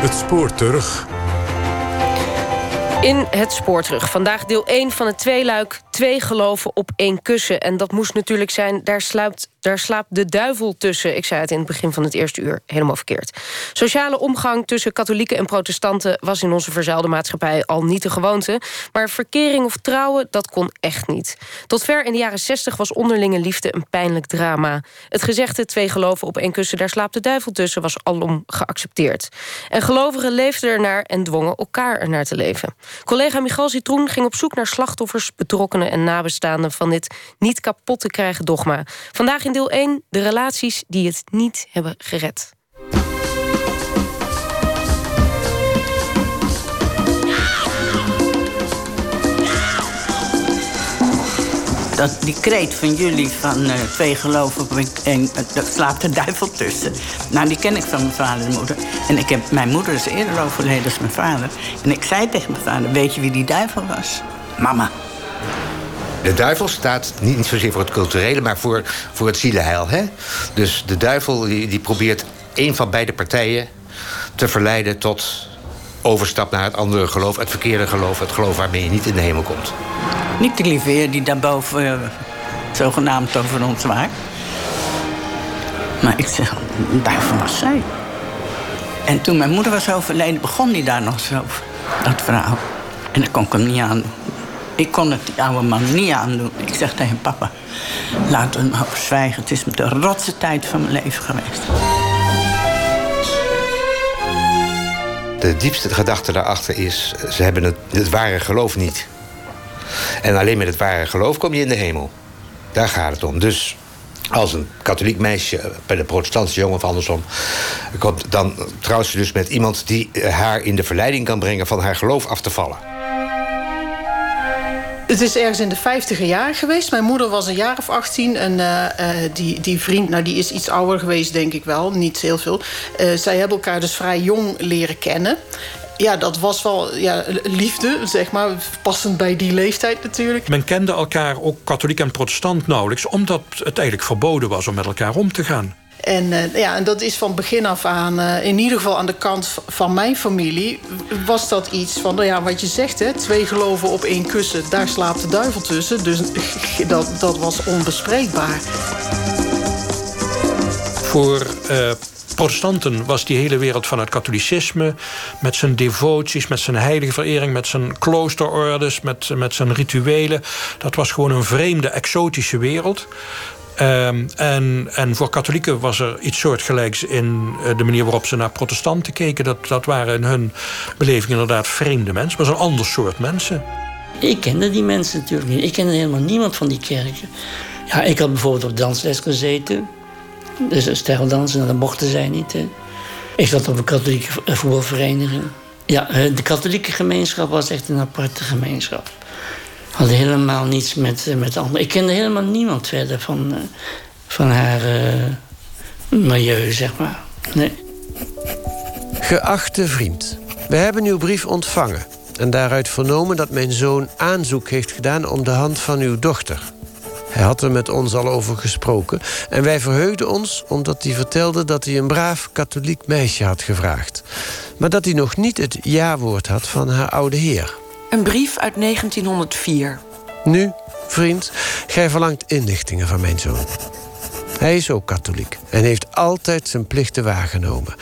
Het spoor terug. In het spoor terug. Vandaag deel 1 van het tweeluik. Twee geloven op één kussen. En dat moest natuurlijk zijn, daar slaapt daar slaapt de duivel tussen. Ik zei het in het begin van het eerste uur helemaal verkeerd. Sociale omgang tussen katholieken en protestanten... was in onze verzuilde maatschappij al niet de gewoonte. Maar verkering of trouwen, dat kon echt niet. Tot ver in de jaren zestig was onderlinge liefde een pijnlijk drama. Het gezegde twee geloven op één kussen... daar slaapt de duivel tussen, was alom geaccepteerd. En gelovigen leefden ernaar en dwongen elkaar ernaar te leven. Collega Michal Citroen ging op zoek naar slachtoffers... betrokkenen en nabestaanden van dit niet kapot te krijgen dogma. Vandaag in deel 1 de relaties die het niet hebben gered. Dat, die kreet van jullie van uh, twee geloven en uh, daar slaapt de duivel tussen. Nou, die ken ik van mijn vader en moeder. En ik heb, mijn moeder is eerder overleden als mijn vader. En ik zei tegen mijn vader, weet je wie die duivel was? Mama. De duivel staat niet, zozeer voor het culturele, maar voor, voor het zielenheil. Hè? Dus de duivel die, die probeert een van beide partijen te verleiden tot overstap naar het andere geloof, het verkeerde geloof, het geloof waarmee je niet in de hemel komt. Niet de lieve die daarboven uh, zogenaamd over ons waakt. Maar ik zeg, daarvan was zij. En toen mijn moeder was overleden, begon hij daar nog zo, dat verhaal. En dat kon ik hem niet aan ik kon het die oude man niet aandoen. Ik zeg tegen papa, we hem maar zwijgen. Het is de rotste tijd van mijn leven geweest. De diepste gedachte daarachter is, ze hebben het, het ware geloof niet. En alleen met het ware geloof kom je in de hemel. Daar gaat het om. Dus als een katholiek meisje bij de protestantse jongen of andersom komt, dan trouwt ze dus met iemand die haar in de verleiding kan brengen van haar geloof af te vallen. Het is ergens in de vijftiger jaren geweest. Mijn moeder was een jaar of 18. En uh, die, die vriend, nou die is iets ouder geweest, denk ik wel. Niet heel veel. Uh, zij hebben elkaar dus vrij jong leren kennen. Ja, dat was wel ja, liefde, zeg maar. Passend bij die leeftijd natuurlijk. Men kende elkaar, ook katholiek en protestant, nauwelijks... omdat het eigenlijk verboden was om met elkaar om te gaan. En, uh, ja, en dat is van begin af aan, uh, in ieder geval aan de kant van mijn familie... was dat iets van, nou ja, wat je zegt, hè, twee geloven op één kussen... daar slaapt de duivel tussen, dus dat, dat was onbespreekbaar. Voor uh, protestanten was die hele wereld van het katholicisme... met zijn devoties, met zijn heilige verering... met zijn kloosterordes, met, met zijn rituelen... dat was gewoon een vreemde, exotische wereld... Um, en, en voor katholieken was er iets soortgelijks in eh, de manier waarop ze naar protestanten keken. Dat, dat waren in hun beleving inderdaad vreemde mensen, maar zo'n ander soort mensen. Ik kende die mensen natuurlijk niet. Ik kende helemaal niemand van die kerken. Ja, ik had bijvoorbeeld op dansles gezeten. Dus dansen, dat mochten zij niet. Hè. Ik zat op een katholieke voetbalvereniging. Ja, eh, de katholieke gemeenschap was echt een aparte gemeenschap had helemaal niets met, eh, met anderen. Ik kende helemaal niemand verder van, uh, van haar uh, milieu, zeg maar. Nee. Geachte vriend, we hebben uw brief ontvangen... en daaruit vernomen dat mijn zoon aanzoek heeft gedaan... om de hand van uw dochter. Hij had er met ons al over gesproken... en wij verheugden ons omdat hij vertelde... dat hij een braaf katholiek meisje had gevraagd. Maar dat hij nog niet het ja-woord had van haar oude heer... Een brief uit 1904. Nu, vriend, gij verlangt inlichtingen van mijn zoon. Hij is ook katholiek en heeft altijd zijn plichten waargenomen.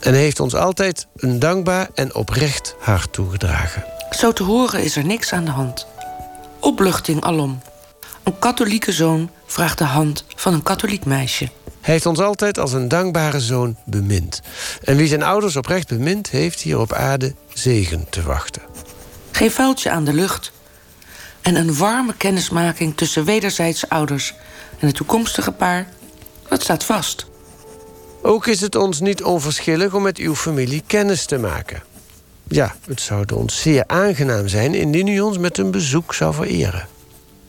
En heeft ons altijd een dankbaar en oprecht hart toegedragen. Zo te horen is er niks aan de hand. Opluchting alom. Een katholieke zoon vraagt de hand van een katholiek meisje. Hij heeft ons altijd als een dankbare zoon bemind. En wie zijn ouders oprecht bemint, heeft hier op aarde zegen te wachten. Geen vuiltje aan de lucht. En een warme kennismaking tussen wederzijdse ouders en het toekomstige paar. Dat staat vast. Ook is het ons niet onverschillig om met uw familie kennis te maken. Ja, het zou ons zeer aangenaam zijn indien u ons met een bezoek zou vereren.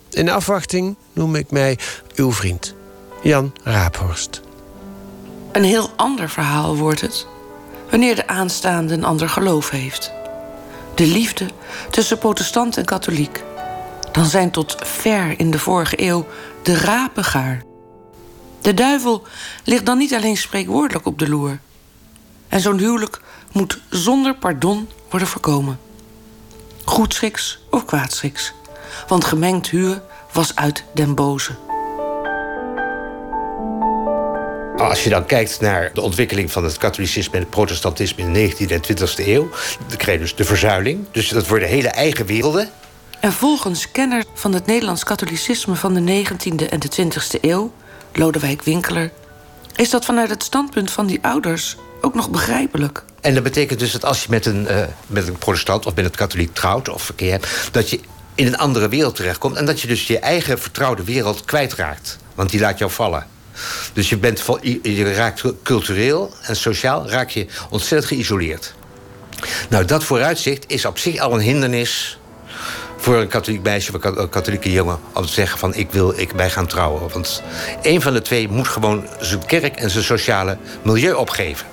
In afwachting noem ik mij uw vriend, Jan Raaphorst. Een heel ander verhaal wordt het wanneer de aanstaande een ander geloof heeft. De liefde tussen protestant en katholiek. dan zijn tot ver in de vorige eeuw de rapen gaar. De duivel ligt dan niet alleen spreekwoordelijk op de loer. En zo'n huwelijk moet zonder pardon worden voorkomen. Goedschiks of kwaadschiks. Want gemengd huur was uit den boze. Als je dan kijkt naar de ontwikkeling van het katholicisme en het protestantisme in de 19e en 20e eeuw, dan krijg je dus de verzuiling. Dus dat worden hele eigen werelden. En volgens kenner van het Nederlands katholicisme van de 19e en de 20e eeuw, Lodewijk Winkeler, is dat vanuit het standpunt van die ouders ook nog begrijpelijk. En dat betekent dus dat als je met een, uh, met een protestant of met een katholiek trouwt of verkeer hebt, dat je in een andere wereld terechtkomt en dat je dus je eigen vertrouwde wereld kwijtraakt. Want die laat jou vallen. Dus je, bent, raakt cultureel en sociaal raak je ontzettend geïsoleerd. Nou, dat vooruitzicht is op zich al een hindernis voor een katholiek meisje of een katholieke jongen om te zeggen van ik wil ik, wij gaan trouwen. Want een van de twee moet gewoon zijn kerk en zijn sociale milieu opgeven.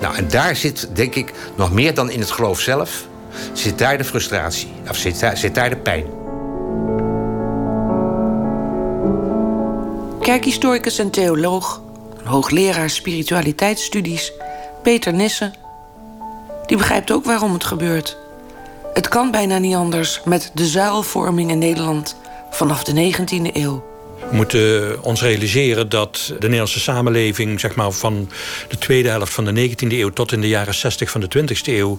Nou, en daar zit, denk ik, nog meer dan in het geloof zelf, zit daar de frustratie, of zit daar, zit daar de pijn. Kerkhistoricus en theoloog, hoogleraar spiritualiteitsstudies, Peter Nissen, die begrijpt ook waarom het gebeurt. Het kan bijna niet anders met de zuilvorming in Nederland vanaf de 19e eeuw. We moeten ons realiseren dat de Nederlandse samenleving zeg maar, van de tweede helft van de 19e eeuw tot in de jaren 60 van de 20e eeuw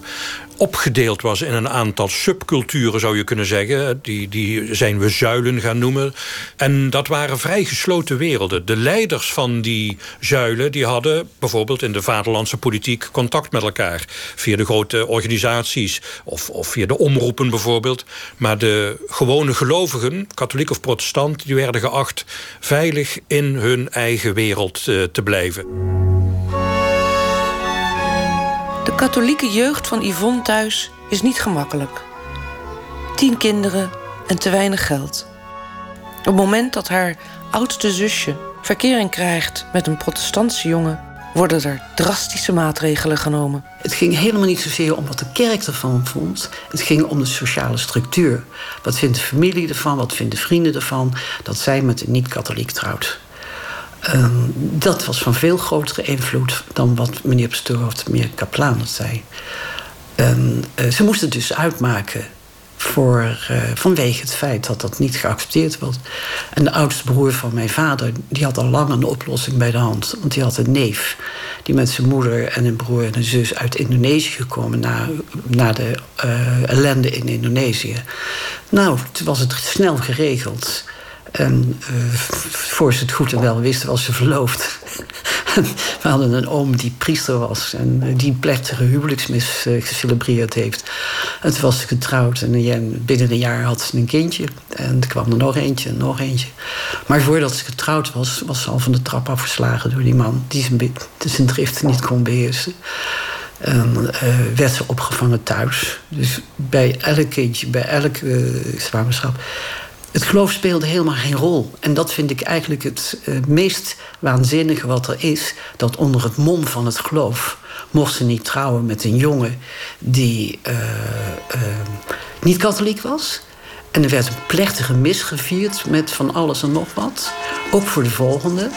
opgedeeld was in een aantal subculturen, zou je kunnen zeggen. Die, die zijn we zuilen gaan noemen. En dat waren vrij gesloten werelden. De leiders van die zuilen die hadden bijvoorbeeld in de vaderlandse politiek contact met elkaar. Via de grote organisaties of, of via de omroepen bijvoorbeeld. Maar de gewone gelovigen, katholiek of protestant, die werden geacht veilig in hun eigen wereld eh, te blijven. Katholieke jeugd van Yvonne thuis is niet gemakkelijk. Tien kinderen en te weinig geld. Op het moment dat haar oudste zusje verkering krijgt met een protestantse jongen, worden er drastische maatregelen genomen. Het ging helemaal niet zozeer om wat de kerk ervan vond. Het ging om de sociale structuur. Wat vindt de familie ervan? Wat vinden vrienden ervan? Dat zij met een niet-katholiek trouwt. Ehm, dat was van veel grotere invloed dan wat meneer Pastoor of meneer Kaplaan het zei. Ehm, eh, ze moesten dus uitmaken voor, uh, vanwege het feit dat dat niet geaccepteerd was. En de oudste broer van mijn vader, die had al lang een oplossing bij de hand. Want die had een neef, die met zijn moeder en een broer en een zus uit Indonesië gekomen na, na de uh, ellende in Indonesië. Nou, toen was het snel geregeld. En uh, voor ze het goed en wel wisten, was ze verloofd. We hadden een oom die priester was en eh, die plechtige huwelijksmis uh, gecelebreerd heeft. En toen was ze getrouwd en binnen een jaar had ze een kindje. En er kwam er nog eentje en nog eentje. Maar voordat ze getrouwd was, was ze al van de trap afgeslagen door die man die zijn, zijn niet kon beheersen. En werd ze opgevangen thuis. Dus bij elk kindje, bij elke zwangerschap het geloof speelde helemaal geen rol. En dat vind ik eigenlijk het uh, meest waanzinnige wat er is. Dat onder het mom van het geloof mocht ze niet trouwen met een jongen die uh, uh, niet katholiek was. En er werd een plechtige mis gevierd met van alles en nog wat. Ook voor de volgende.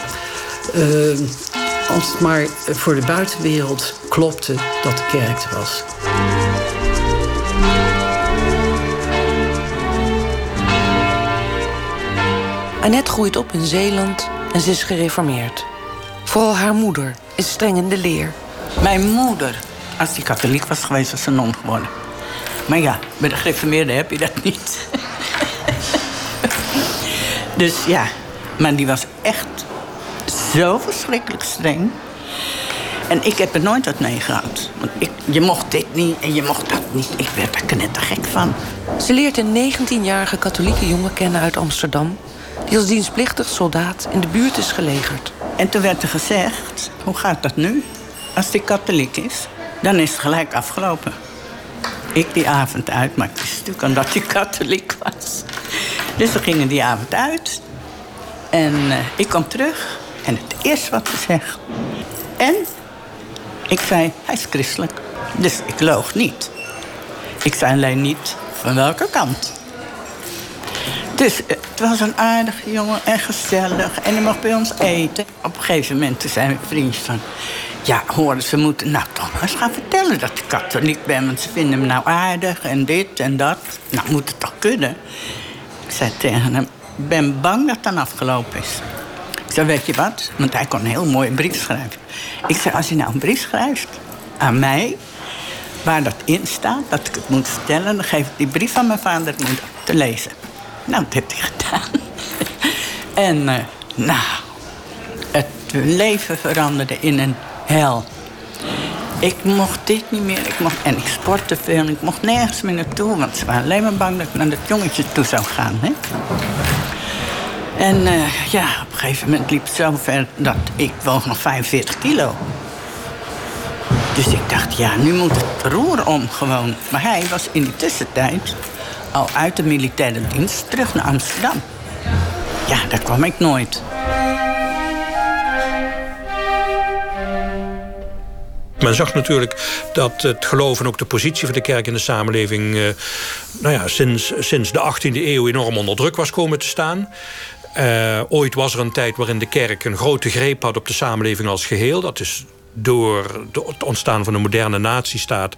als het maar voor de buitenwereld klopte dat de kerk er was. Annette groeit op in Zeeland en ze is gereformeerd. Vooral haar moeder is streng in de leer. Mijn moeder, als die katholiek was geweest, was ze non geworden. Maar ja, bij de gereformeerden heb je dat niet. dus ja, maar die was echt zo verschrikkelijk streng. En ik heb er nooit wat mee gehad. Want ik, je mocht dit niet en je mocht dat niet. Ik werd daar knettergek van. Ze leert een 19-jarige katholieke jongen kennen uit Amsterdam die als dienstplichtig soldaat in de buurt is gelegerd. En toen werd er gezegd, hoe gaat dat nu? Als die katholiek is, dan is het gelijk afgelopen. Ik die avond uit, maar ik wist natuurlijk omdat hij katholiek was. Dus we gingen die avond uit. En uh, ik kwam terug. En het eerste wat ze zegt... En? Ik zei, hij is christelijk. Dus ik loog niet. Ik zei alleen niet van welke kant. Dus het was een aardige jongen en gezellig. En hij mocht bij ons eten. Op een gegeven moment zei mijn vriend van... Ja, horen ze moeten nou toch maar eens gaan vertellen dat ik katholiek ben. Want ze vinden me nou aardig en dit en dat. Nou, moet het toch kunnen? Ik zei tegen hem, ben bang dat het dan afgelopen is. Ik zei, weet je wat? Want hij kon een heel mooie brief schrijven. Ik zei, als je nou een brief schrijft aan mij... waar dat in staat, dat ik het moet vertellen... dan geef ik die brief aan mijn vader moeder te lezen. Nou, dat heeft hij gedaan. en uh, nou, het leven veranderde in een hel. Ik mocht dit niet meer. Ik mocht, en ik sportte veel. Ik mocht nergens meer naartoe. Want ze waren alleen maar bang dat ik naar dat jongetje toe zou gaan. Hè? En uh, ja, op een gegeven moment liep het zo ver dat ik woog nog 45 kilo. Dus ik dacht, ja, nu moet het roer om gewoon. Maar hij was in die tussentijd al uit de militaire dienst terug naar Amsterdam. Ja, daar kwam ik nooit. Men zag natuurlijk dat het geloof en ook de positie van de kerk in de samenleving... Eh, nou ja, sinds, sinds de 18e eeuw enorm onder druk was komen te staan. Uh, ooit was er een tijd waarin de kerk een grote greep had op de samenleving als geheel. Dat is door het ontstaan van een moderne natiestaat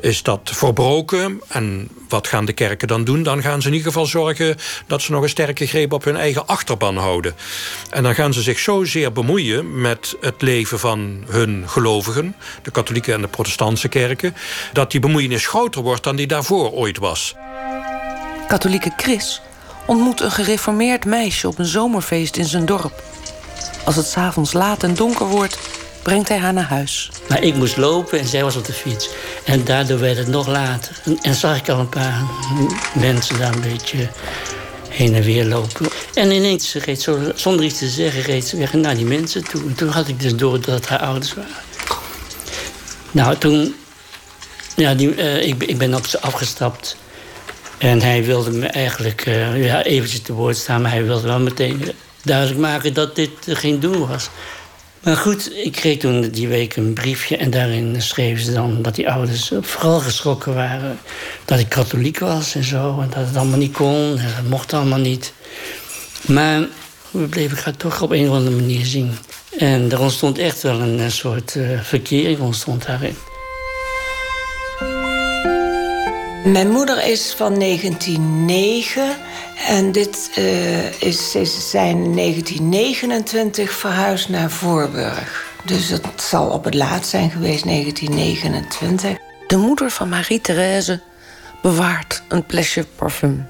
is dat verbroken. En wat gaan de kerken dan doen? Dan gaan ze in ieder geval zorgen dat ze nog een sterke greep op hun eigen achterban houden. En dan gaan ze zich zozeer bemoeien met het leven van hun gelovigen, de katholieke en de protestantse kerken, dat die bemoeienis groter wordt dan die daarvoor ooit was. Katholieke Chris ontmoet een gereformeerd meisje op een zomerfeest in zijn dorp. Als het s'avonds laat en donker wordt, brengt hij haar naar huis. Maar ik moest lopen en zij was op de fiets. En daardoor werd het nog later. En, zag ik al een paar mensen daar een beetje heen en weer lopen. En ineens reed ze, zonder iets te zeggen, reed ze weg naar die mensen toe. En toen had ik dus door dat haar ouders waren. Nou, toen... Ja, die, uh, ik, ik ben op ze afgestapt. En hij wilde me eigenlijk uh, ja, eventjes te woord staan... maar hij wilde wel meteen duidelijk maken dat dit geen doen was. Maar goed, ik kreeg toen die week een briefje en daarin schreven ze dan dat die ouders vooral geschrokken waren dat ik katholiek was en zo. En dat het allemaal niet kon en dat mocht allemaal niet. Maar we bleven elkaar toch op een of andere manier zien. En er ontstond echt wel een, soort uh, verkering ontstond daarin. Mijn moeder is van 1909 en dit uh, is, is zijn 1929 verhuisd naar Voorburg. Dus het zal op het laatst zijn geweest, 1929. De moeder van Marie-Thérèse bewaart een flesje parfum.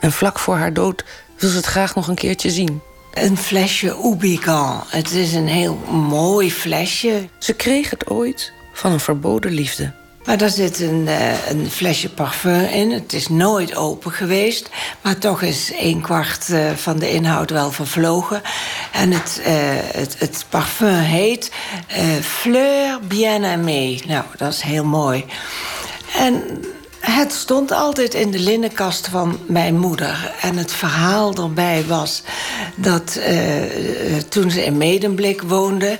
En vlak voor haar dood wil ze het graag nog een keertje zien. Een flesje Oubigan. Het is een heel mooi flesje. Ze kreeg het ooit van een verboden liefde. Maar daar zit een, uh, een, flesje parfum in. Het is nooit open geweest. Maar toch is een kwart uh, van de inhoud wel vervlogen. En het, uh, het, het, parfum heet Fleur Bien-Aimée. Nou, dat is heel mooi. En het stond altijd in de linnenkast van mijn moeder. En het verhaal erbij was dat toen ze in Medemblik woonde...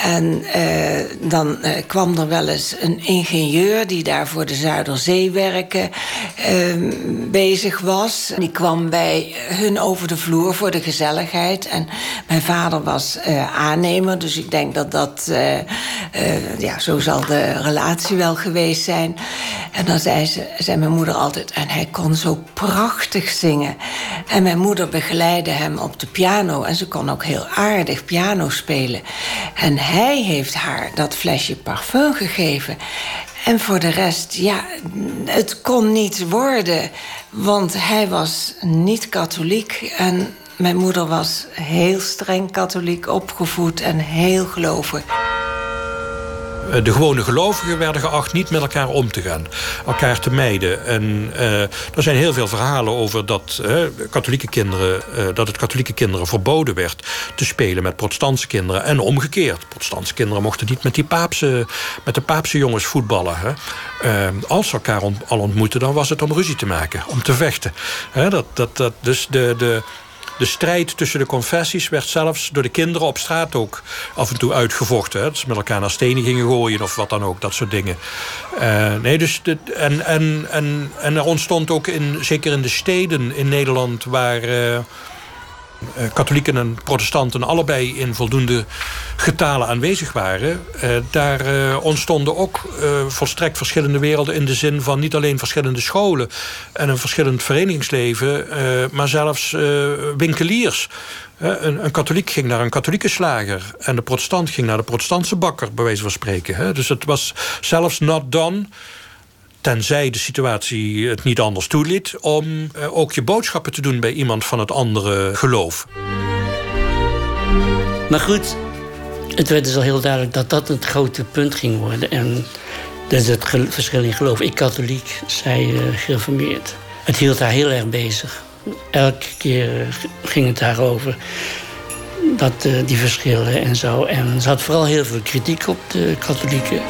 En uh, dan uh, kwam er wel eens een ingenieur die daar voor de Zuiderzeewerken uh, bezig was. Die kwam bij hun over de vloer voor de gezelligheid. En mijn vader was eh, aannemer, dus ik denk dat dat, ja, zo zal de relatie wel geweest zijn. En dan zei, ze, mijn moeder altijd, en hij kon zo prachtig zingen. En mijn moeder begeleidde hem op de piano en ze kon ook heel aardig piano spelen. En hij heeft haar dat flesje parfum gegeven. En voor de rest, ja, het kon niet worden. Want hij was niet katholiek en mijn moeder was heel streng katholiek opgevoed en heel gelovig. Eh, de gewone gelovigen werden geacht niet met elkaar om te gaan. Elkaar te mijden. En uh, er zijn heel veel verhalen over dat, uh, katholieke kinderen, dat het katholieke kinderen verboden werd te spelen met protestantse kinderen. En omgekeerd. Protestantse kinderen mochten niet met, die paapse, met de paapse jongens voetballen. Hè. als ze elkaar al ontmoeten, dan was het om ruzie te maken, om te vechten. dat, dat, dat, dus de, de, de strijd tussen de confessies werd zelfs door de kinderen op straat ook af en toe uitgevochten. Hè. Met elkaar naar stenen gingen gooien of wat dan ook, dat soort dingen. Uh, nee, dus de, en, en, en, en er ontstond ook in, zeker in de steden in Nederland waar. Uh, katholieken en protestanten allebei in voldoende getalen aanwezig waren... Uh, daar uh, ontstonden ook volstrekt verschillende werelden... in de zin van niet alleen verschillende scholen en een verschillend verenigingsleven... maar zelfs winkeliers. Een, een, katholiek ging naar een katholieke slager... en de protestant ging naar de protestantse bakker, bij wijze van spreken. Dus het was zelfs not done tenzij de situatie het niet anders toeliet... om eh, ook je boodschappen te doen bij iemand van het andere geloof. Maar goed, het werd dus al heel duidelijk dat dat het grote punt ging worden. En dus het verschil in geloof. Ik katholiek, zij uh, gereformeerd. Het hield haar heel erg bezig. Elke keer eh, ging het daarover. Dat, uh, die verschillen en zo. En ze had vooral heel veel kritiek op de katholieken.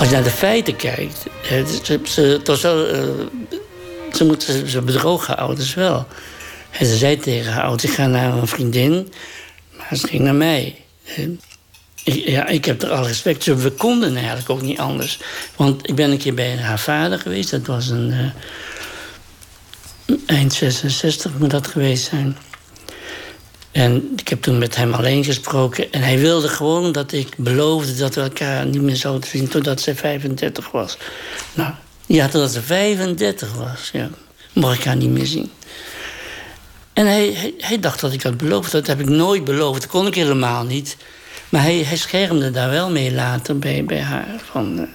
Als je naar de feiten kijkt, ze, ze, toch uh, ze, moeten, ze bedrogen haar ouders wel. En ze zei tegen haar ouders, ik ga naar een vriendin, maar ze ging naar mij. Ik, ja, ik heb er al respect voor. We konden eigenlijk ook niet anders. Want ik ben een keer bij haar vader geweest. Dat was een... Uh, eind 66 moet dat geweest zijn. En ik heb toen met hem alleen gesproken. En hij wilde gewoon dat ik beloofde dat we elkaar niet meer zouden zien totdat ze 35 was. Nou, ja, totdat ze 35 was, ja. Mocht ik haar niet meer zien. En hij, hij, dacht dat ik had beloofd. Dat heb ik nooit beloofd. Dat kon ik helemaal niet. Maar hij, hij schermde daar wel mee later bij, bij haar. Van, uh,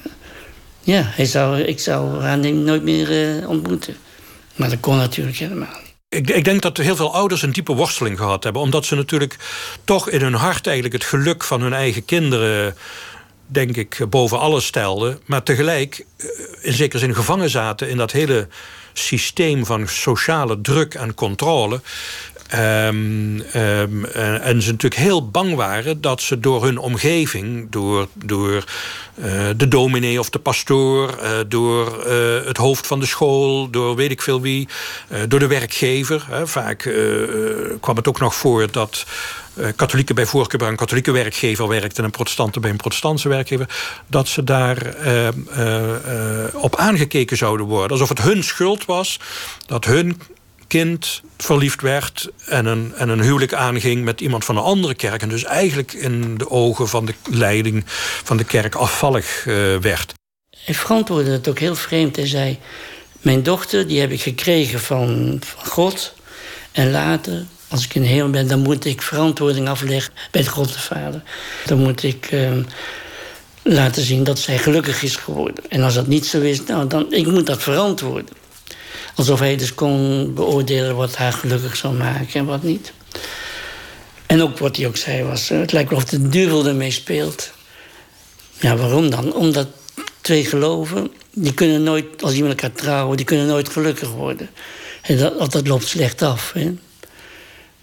ja, hij zou, ik zou haar nooit meer uh, ontmoeten. Maar dat kon natuurlijk helemaal niet. Ik, ik, denk dat heel veel ouders een diepe worsteling gehad hebben. Omdat ze natuurlijk toch in hun hart eigenlijk het geluk van hun eigen kinderen denk ik, boven alles stelden. Maar tegelijk eh, in zekere zin gevangen zaten in dat hele systeem van sociale druk en controle. Um, um, en ze natuurlijk heel bang waren dat ze door hun omgeving, door, door uh, de dominee of de pastoor, uh, door het hoofd van de school, door weet ik veel wie, door de werkgever. vaak kwam het ook nog voor dat katholieken bij voorkeur bij een katholieke werkgever werkten en protestanten bij een protestantse werkgever, dat ze daar op aangekeken zouden worden. Alsof het hun schuld was dat hun kind verliefd werd en een, en een huwelijk aanging met iemand van een andere kerk. En dus eigenlijk in de ogen van de leiding van de kerk afvallig uh, werd. Hij verantwoordde het ook heel vreemd. Hij zei: Mijn dochter die heb ik gekregen van, van God. En later, als ik in de hemel ben, dan moet ik verantwoording afleggen bij de God de Vader. Dan moet ik. Uh, laten zien dat zij gelukkig is geworden. En als dat niet zo is, nou, dan ik moet dat verantwoorden. Alsof hij dus kon beoordelen wat haar gelukkig zou maken en wat niet. En ook wat hij ook zei was, het lijkt wel of de duivel ermee speelt. Ja, waarom dan? Omdat twee geloven, die kunnen nooit, als die met elkaar trouwen, die kunnen nooit gelukkig worden. En dat, dat loopt slecht af. Hè?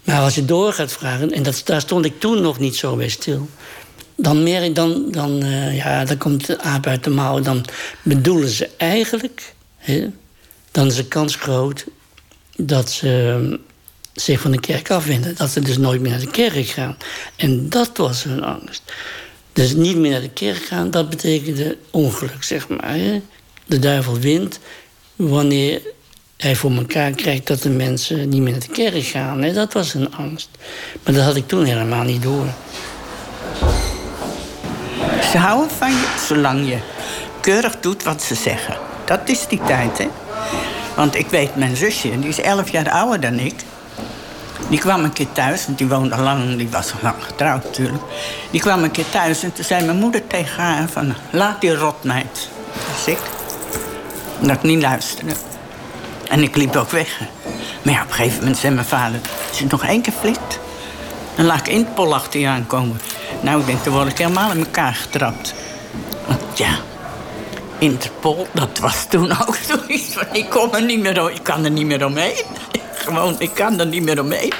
Maar als je door gaat vragen, en dat, daar stond ik toen nog niet zo bij stil. Dan, meer, dan, dan, uh, ja, dan komt de aap uit de mouw. Dan bedoelen ze eigenlijk hè, dan is de kans groot dat ze ehm, zich van de kerk afwenden. Dat ze dus nooit meer naar de kerk gaan. En dat was hun angst. Dus niet meer naar de kerk gaan, dat betekende ongeluk, zeg maar. De duivel wint wanneer hij voor elkaar krijgt dat de mensen niet meer naar de kerk gaan. Dat was hun angst. Maar dat had ik toen helemaal niet door. Ze houden van je zolang je keurig doet wat ze zeggen. Dat is die tijd, hè? Want ik weet, mijn zusje, die is elf jaar ouder dan ik. Die kwam een keer thuis, want die woonde lang, die was lang getrouwd natuurlijk. Die kwam een keer thuis en toen zei mijn moeder tegen haar van... laat die rotmeid. Is ik. Dat ik niet luisterde. En ik liep ook weg. Maar ja, op een gegeven moment zei mijn vader... als je nog één keer flikt, dan laat ik Interpol achter je aankomen. Nou, ik denk, dan word ik helemaal in elkaar getrapt. Want ja, Interpol, dat was toen ook zoiets van... ik, kom er niet meer, ik kan er niet meer omheen. Gewoon, ik kan er niet meer omheen.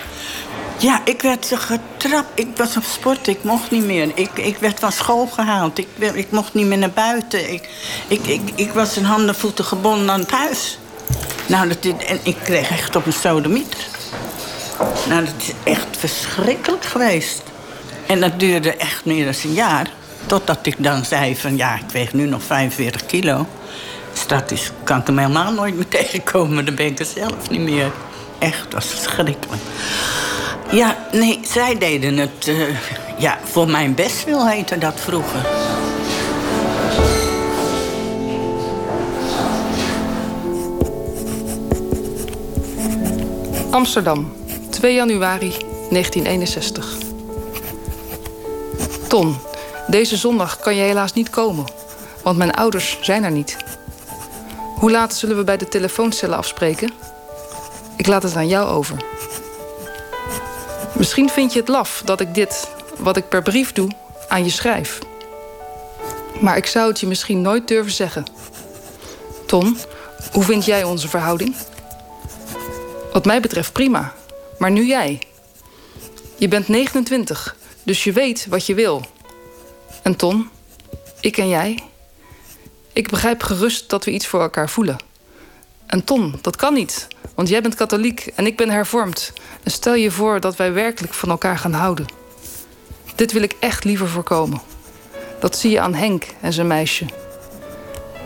Ja, ik werd getrapt. Ik was op sport, ik mocht niet meer. Ik, ik werd van school gehaald. Ik, ik mocht niet meer naar buiten. Ik, ik, ik, ik was in handen voeten gebonden aan het huis. Nou, dat, en ik kreeg echt op een sodomieter. Nou, dat is echt verschrikkelijk geweest. En dat duurde echt meer dan een jaar. Totdat ik dan zei van, ja, ik weeg nu nog 45 kilo. Straks kan ik hem helemaal nooit meer tegenkomen. Dan ben ik er zelf niet meer. Echt, was verschrikkelijk. Ja, nee, zij deden het... Uh, ja, voor mijn bestwil heette dat vroeger. Amsterdam, 2 januari 1961. Ton, deze zondag kan je helaas niet komen, want mijn ouders zijn er niet. Hoe laat zullen we bij de telefooncellen afspreken? Ik laat het aan jou over. Misschien vind je het laf dat ik dit, wat ik per brief doe, aan je schrijf. Maar ik zou het je misschien nooit durven zeggen. Ton, hoe vind jij onze verhouding? Wat mij betreft prima. Maar nu jij. Je bent 29, dus je weet wat je wil. En Ton, ik en jij. Ik begrijp gerust dat we iets voor elkaar voelen. En Ton, dat kan niet, want jij bent katholiek en ik ben hervormd. En stel je voor dat wij werkelijk van elkaar gaan houden. Dit wil ik echt liever voorkomen. Dat zie je aan Henk en zijn meisje.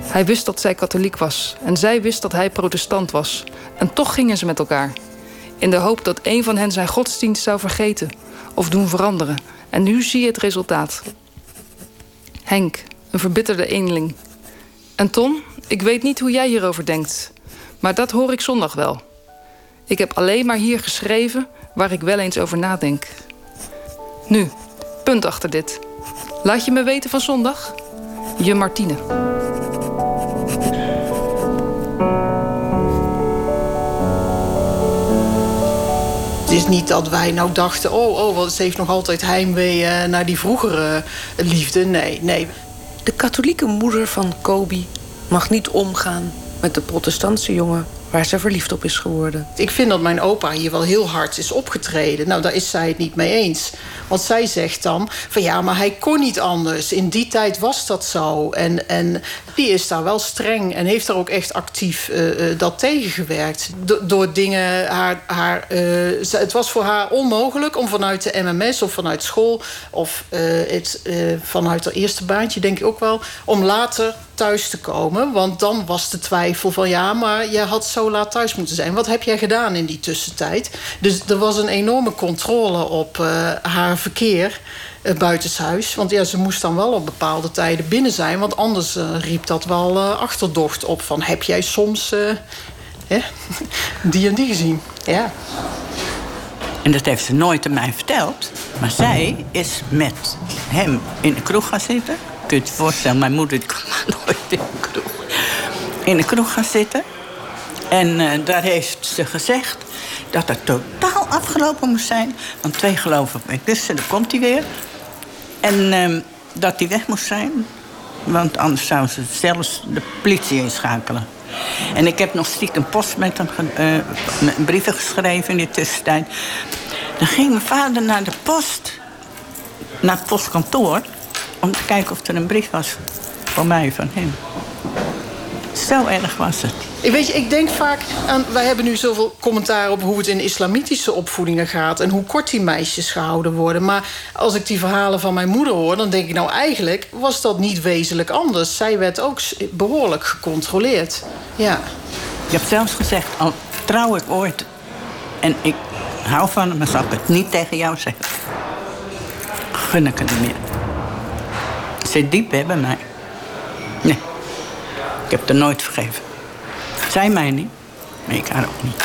Hij wist dat zij katholiek was en zij wist dat hij protestant was. En toch gingen ze met elkaar. In de hoop dat een van hen zijn godsdienst zou vergeten of doen veranderen. En nu zie je het resultaat. Henk, een verbitterde eenling. En Ton, ik weet niet hoe jij hierover denkt. Maar dat hoor ik zondag wel. Ik heb alleen maar hier geschreven waar ik wel eens over nadenk. Nu, punt achter dit. Laat je me weten van zondag? Je Martine. Is niet dat wij nou dachten... oh, oh wat, ze heeft nog altijd heimwee uh, naar die vroegere liefde. Nee, nee. De katholieke moeder van Kobi mag niet omgaan met de protestantse jongen waar ze verliefd op is geworden. Ik vind dat mijn opa hier wel heel hard is opgetreden. Nou, daar is zij het niet mee eens. Want zij zegt dan van ja, maar hij kon niet anders. In die tijd was dat zo. En, en die is daar wel streng en heeft daar ook echt actief uh, uh, dat tegengewerkt. Do door dingen, haar, haar, uh, het was voor haar onmogelijk om vanuit de MMS of vanuit school... of het, vanuit haar eerste baantje, denk ik ook wel... om later thuis te komen. Want dan was de twijfel van ja, maar jij had zo laat thuis moeten zijn. Wat heb jij gedaan in die tussentijd? Dus er was een enorme controle op uh, haar verkeer uh, buitenshuis. Want ja, ze moest dan wel op bepaalde tijden binnen zijn. Want anders uh, riep dat wel achterdocht op. Van heb jij soms die en die gezien? Ja. En dat heeft ze nooit aan mij verteld. Maar zij is met hem in de kroeg gaan zitten. Kun je je voorstellen, mijn moeder kwam nooit in de kroeg. In de kroeg gaan zitten. En daar heeft ze gezegd dat het totaal afgelopen moest zijn. Want twee geloven bij kussen, daar komt hij weer. En uh, dat hij weg moest zijn. Want anders zou ze zelfs de politie inschakelen. En ik heb nog stiekem post met hem uh, met brieven geschreven in die tussentijd. Dan ging mijn vader naar de post, naar het postkantoor, om te kijken of er een brief was voor mij van hem. Zo erg was het. Ik, weet je, ik denk vaak aan... Wij hebben nu zoveel commentaar op hoe het in islamitische opvoedingen gaat... en hoe kort die meisjes gehouden worden. Maar als ik die verhalen van mijn moeder hoor... dan denk ik nou eigenlijk was dat niet wezenlijk anders. Zij werd ook behoorlijk gecontroleerd. Ja. Je hebt zelfs gezegd, al trouw ik ooit... en ik hou van hem, maar zal ik het niet tegen jou zeggen. Gun ik niet meer. Zit diep bij mij. Nee. Ik heb het nooit vergeven. Zij mij niet, maar ik haar ook niet.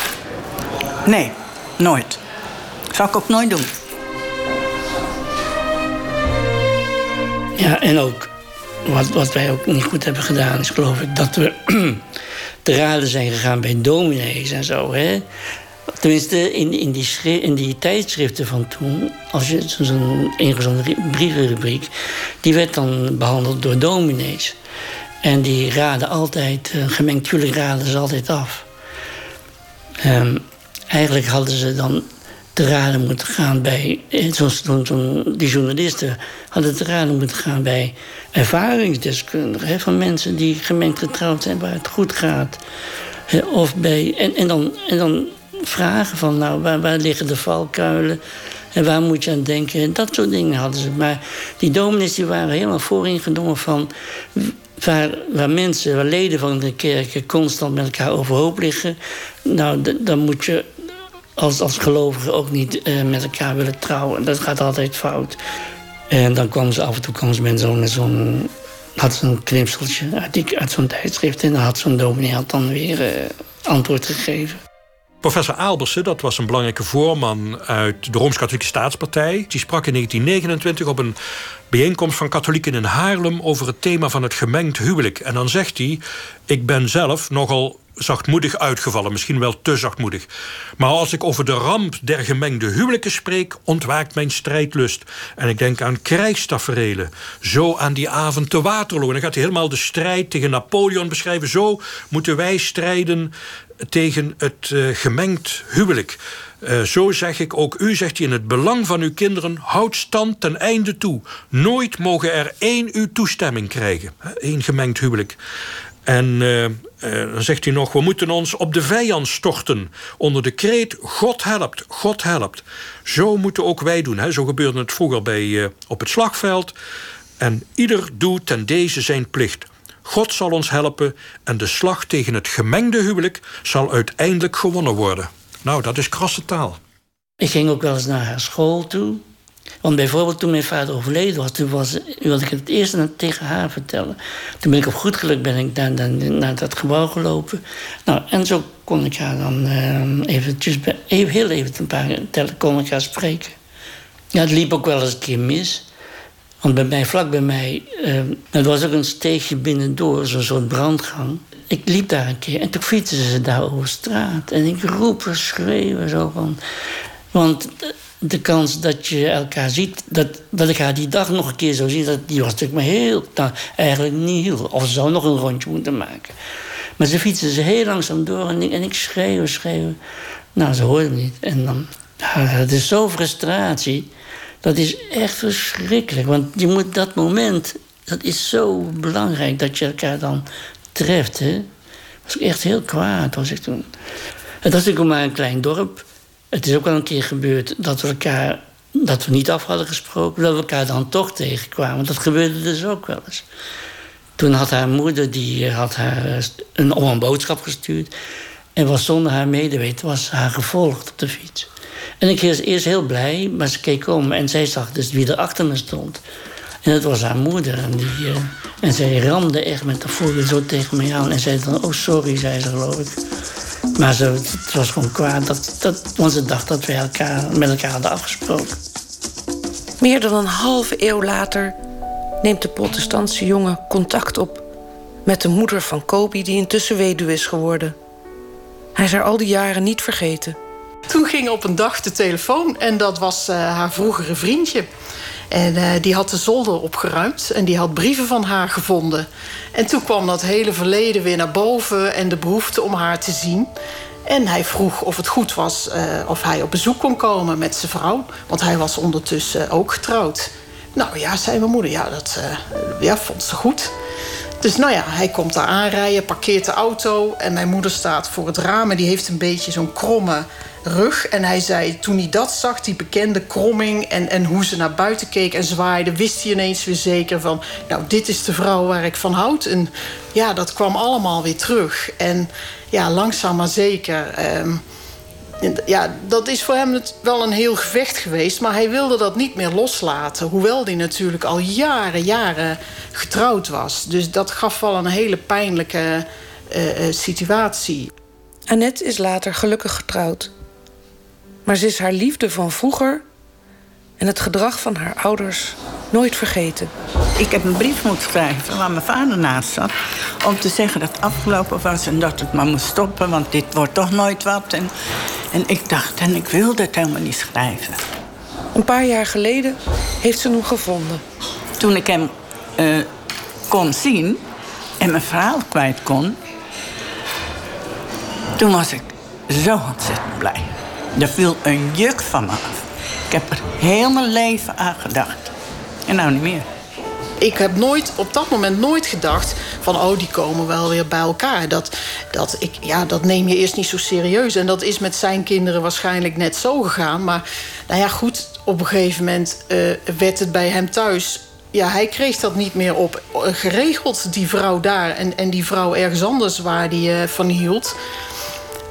Nee, nooit. Zal ik ook nooit doen. Ja, en ook wat, wat wij ook niet goed hebben gedaan, is geloof ik dat we te raden zijn gegaan bij dominees en zo. Hè? Tenminste, in, in, die in die tijdschriften van toen, als je zo'n ingezonden brievenrubriek, die werd dan behandeld door dominees. En die raden altijd, uh, gemengd huwelijk raden ze altijd af. Um, eigenlijk hadden ze dan te raden moeten gaan bij, eh, zoals zo, zo, die journalisten hadden te raden moeten gaan bij ervaringsdeskundigen, van mensen die gemengd getrouwd zijn waar het goed gaat. Of bij, en, en, dan, en dan vragen van, nou, waar, waar liggen de valkuilen? En waar moet je aan denken? En dat soort dingen hadden ze. Maar die dominees die waren helemaal vooringenomen van... Waar, mensen, waar leden van de kerken constant met elkaar overhoop liggen... nou, dan moet je als, als gelovige ook niet uh, met elkaar willen trouwen. Dat gaat altijd fout. En dan kwamen ze af en toe kwamen ze met zo'n... zo'n had zo'n knipseltje uit, uit zo'n tijdschrift... en dan had zo'n dominee had dan weer uh, antwoord gegeven. Professor Aalbersen, dat was een belangrijke voorman uit de Rooms-Katholieke Staatspartij. Die sprak in 1929 op een bijeenkomst van katholieken in Haarlem over het thema van het gemengd huwelijk. En dan zegt hij: Ik ben zelf nogal zachtmoedig uitgevallen, misschien wel te zachtmoedig. Maar als ik over de ramp der gemengde huwelijken spreek, ontwaakt mijn strijdlust. En ik denk aan krijgstaferelen. Zo aan die avond te Waterloo. En dan gaat hij helemaal de strijd tegen Napoleon beschrijven. Zo moeten wij strijden tegen het uh, gemengd huwelijk. Uh, zo zeg ik ook u, zegt hij, in het belang van uw kinderen... houd stand ten einde toe. Nooit mogen er één uw toestemming krijgen. Eén gemengd huwelijk. En uh, dan zegt hij nog, we moeten ons op de vijand storten. Onder de kreet, God helpt, God helpt. Zo moeten ook wij doen. Hè. Zo gebeurde het vroeger bij, op het slagveld. En ieder doet ten deze zijn plicht. God zal ons helpen en de slag tegen het gemengde huwelijk zal uiteindelijk gewonnen worden. Nou, dat is krasse taal. Ik ging ook wel eens naar haar school toe. Want bijvoorbeeld toen mijn vader overleden was, toen was, wilde ik het eerst tegen haar vertellen. Toen ben ik op goed geluk ben ik naar, naar, dat gebouw gelopen. Nou, en zo kon ik haar dan uh, eventjes, even, heel even een paar kon ik haar spreken. Ja, het liep ook wel eens een keer mis. Want bij mij, vlak bij mij, uh, het was ook een steegje binnendoor, zo'n brandgang. Ik liep daar een keer en toen fietsen ze daar over straat. En ik roep en schreeuwen zo van... Want de kans dat je elkaar ziet, dat, dat ik haar die dag nog een keer zou zien... Dat, die was natuurlijk maar heel, nou, eigenlijk niet heel... Of ze zou nog een rondje moeten maken. Maar ze fietsen ze heel langzaam door en ik, en ik schreeuw, schreeuw. Nou, ze hoorden niet. En dan, het is zo frustratie... Dat is echt verschrikkelijk. Want je moet dat moment, dat is zo belangrijk dat je elkaar dan treft. Hè? was echt heel kwaad was ik toen. Het was natuurlijk maar een klein dorp. Het is ook wel een keer gebeurd dat we elkaar dat we niet af hadden gesproken, dat we elkaar dan toch tegenkwamen. Dat gebeurde dus ook wel eens. Toen had haar moeder die had haar eh, een, om een boodschap gestuurd. En was zonder haar medeweten was haar gevolgd op de fiets. En ik was eerst heel blij, maar ze keek om en zij zag dus wie er achter me stond. En dat was haar moeder. En, die, uh, en zij ramde echt met de voeten zo tegen me aan. En zei dan, oh sorry, zei ze geloof ik. Maar ze, het was gewoon kwaad, dat, dat, want ze dacht dat we elkaar, met elkaar hadden afgesproken. Meer dan een halve eeuw later neemt de protestantse jongen contact op... met de moeder van Kobi, die intussen weduwe is geworden. Hij is haar al die jaren niet vergeten... Toen ging op een dag de telefoon en dat was uh, haar vroegere vriendje. En uh, die had de zolder opgeruimd en die had brieven van haar gevonden. En toen kwam dat hele verleden weer naar boven en de behoefte om haar te zien. En hij vroeg of het goed was uh, of hij op bezoek kon komen met zijn vrouw. Want hij was ondertussen ook getrouwd. Nou ja, zei mijn moeder, ja, dat ja, vond ze goed. Dus nou ja, hij komt daar aanrijden, parkeert de auto... en mijn moeder staat voor het raam en die heeft een beetje zo'n kromme rug. En hij zei, toen hij dat zag, die bekende kromming... en, en hoe ze naar buiten keek en zwaaide... wist hij ineens weer zeker van... nou, dit is de vrouw waar ik van houd. En ja, dat kwam allemaal weer terug. En ja, langzaam maar zeker... Ehm, ja, dat is voor hem wel een heel gevecht geweest. Maar hij wilde dat niet meer loslaten. Hoewel hij natuurlijk al jaren, jaren getrouwd was. Dus dat gaf wel een hele pijnlijke uh, situatie. Annette is later gelukkig getrouwd. Maar ze is haar liefde van vroeger en het gedrag van haar ouders nooit vergeten. Ik heb een brief moeten schrijven waar mijn vader naast zat. Om te zeggen dat het afgelopen was en dat het maar moest stoppen, want dit wordt toch nooit wat. En, en ik dacht, en ik wilde het helemaal niet schrijven. Een paar jaar geleden heeft ze hem gevonden. Toen ik hem uh, kon zien en mijn verhaal kwijt kon, toen was ik zo ontzettend blij. Er viel een juk van me af. Ik heb er heel mijn leven aan gedacht. En nou niet meer. ik heb nooit op dat moment nooit gedacht van oh, die komen wel weer bij elkaar. Dat, dat, ik, ja, dat neem je eerst niet zo serieus. En dat is met zijn kinderen waarschijnlijk net zo gegaan. Maar nou ja, goed, op een gegeven moment uh, werd het bij hem thuis ja, hij kreeg dat niet meer op geregeld, die vrouw daar... en, en die vrouw ergens anders waar hij uh, van hield.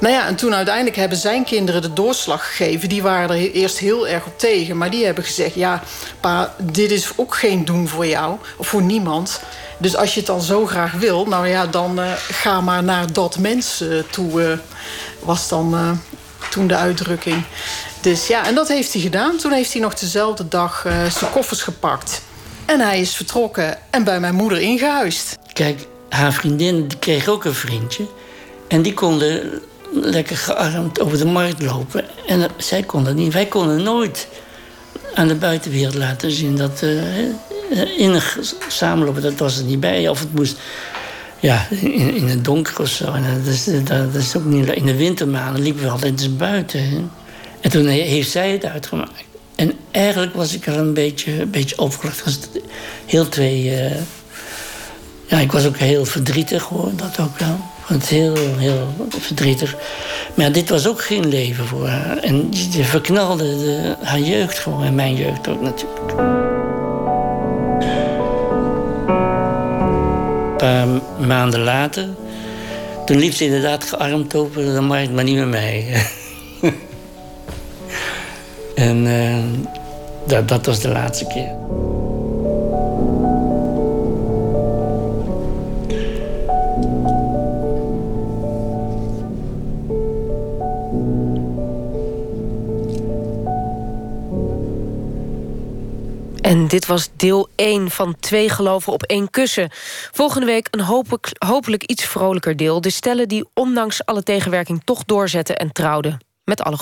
Nou ja, en toen uiteindelijk hebben zijn kinderen de doorslag gegeven. Die waren er eerst heel erg op tegen. Maar die hebben gezegd, ja, pa, dit is ook geen doen voor jou. Of voor niemand. Dus als je het dan zo graag wil, nou ja, dan uh, ga maar naar dat mens uh, toe. Uh, was dan toen de uitdrukking. Dus ja, en dat heeft hij gedaan. Toen heeft hij nog dezelfde dag zijn koffers gepakt. En hij is vertrokken en bij mijn moeder ingehuisd. Kijk, haar vriendin kreeg ook een vriendje. En die konden lekker gearmd over de markt lopen. En zij kon dat niet. Wij konden nooit aan de buitenwereld laten zien dat uh, innig samenlopen, dat was er niet bij. Of het moest ja, in, in het donker of zo. En dat is, is ook niet, in de wintermaanden liepen we altijd eens buiten. En toen heeft zij het uitgemaakt. En eigenlijk was ik er een beetje, een beetje opgelucht. was heel twee. Ja, ik was ook heel verdrietig hoor, dat ook wel. Het heel, heel verdrietig. Maar dit was ook geen leven voor haar. En je verknalde de, haar jeugd gewoon. En mijn jeugd ook natuurlijk. Een paar maanden later... toen liep ze inderdaad gearmd over de markt, maar niet met mij. en uh, dat, dat was de laatste keer. Dit was deel 1 van Twee geloven op één kussen. Volgende week een hopelijk, hopelijk iets vrolijker deel. De stellen die ondanks alle tegenwerking toch doorzetten en trouwden. Met alle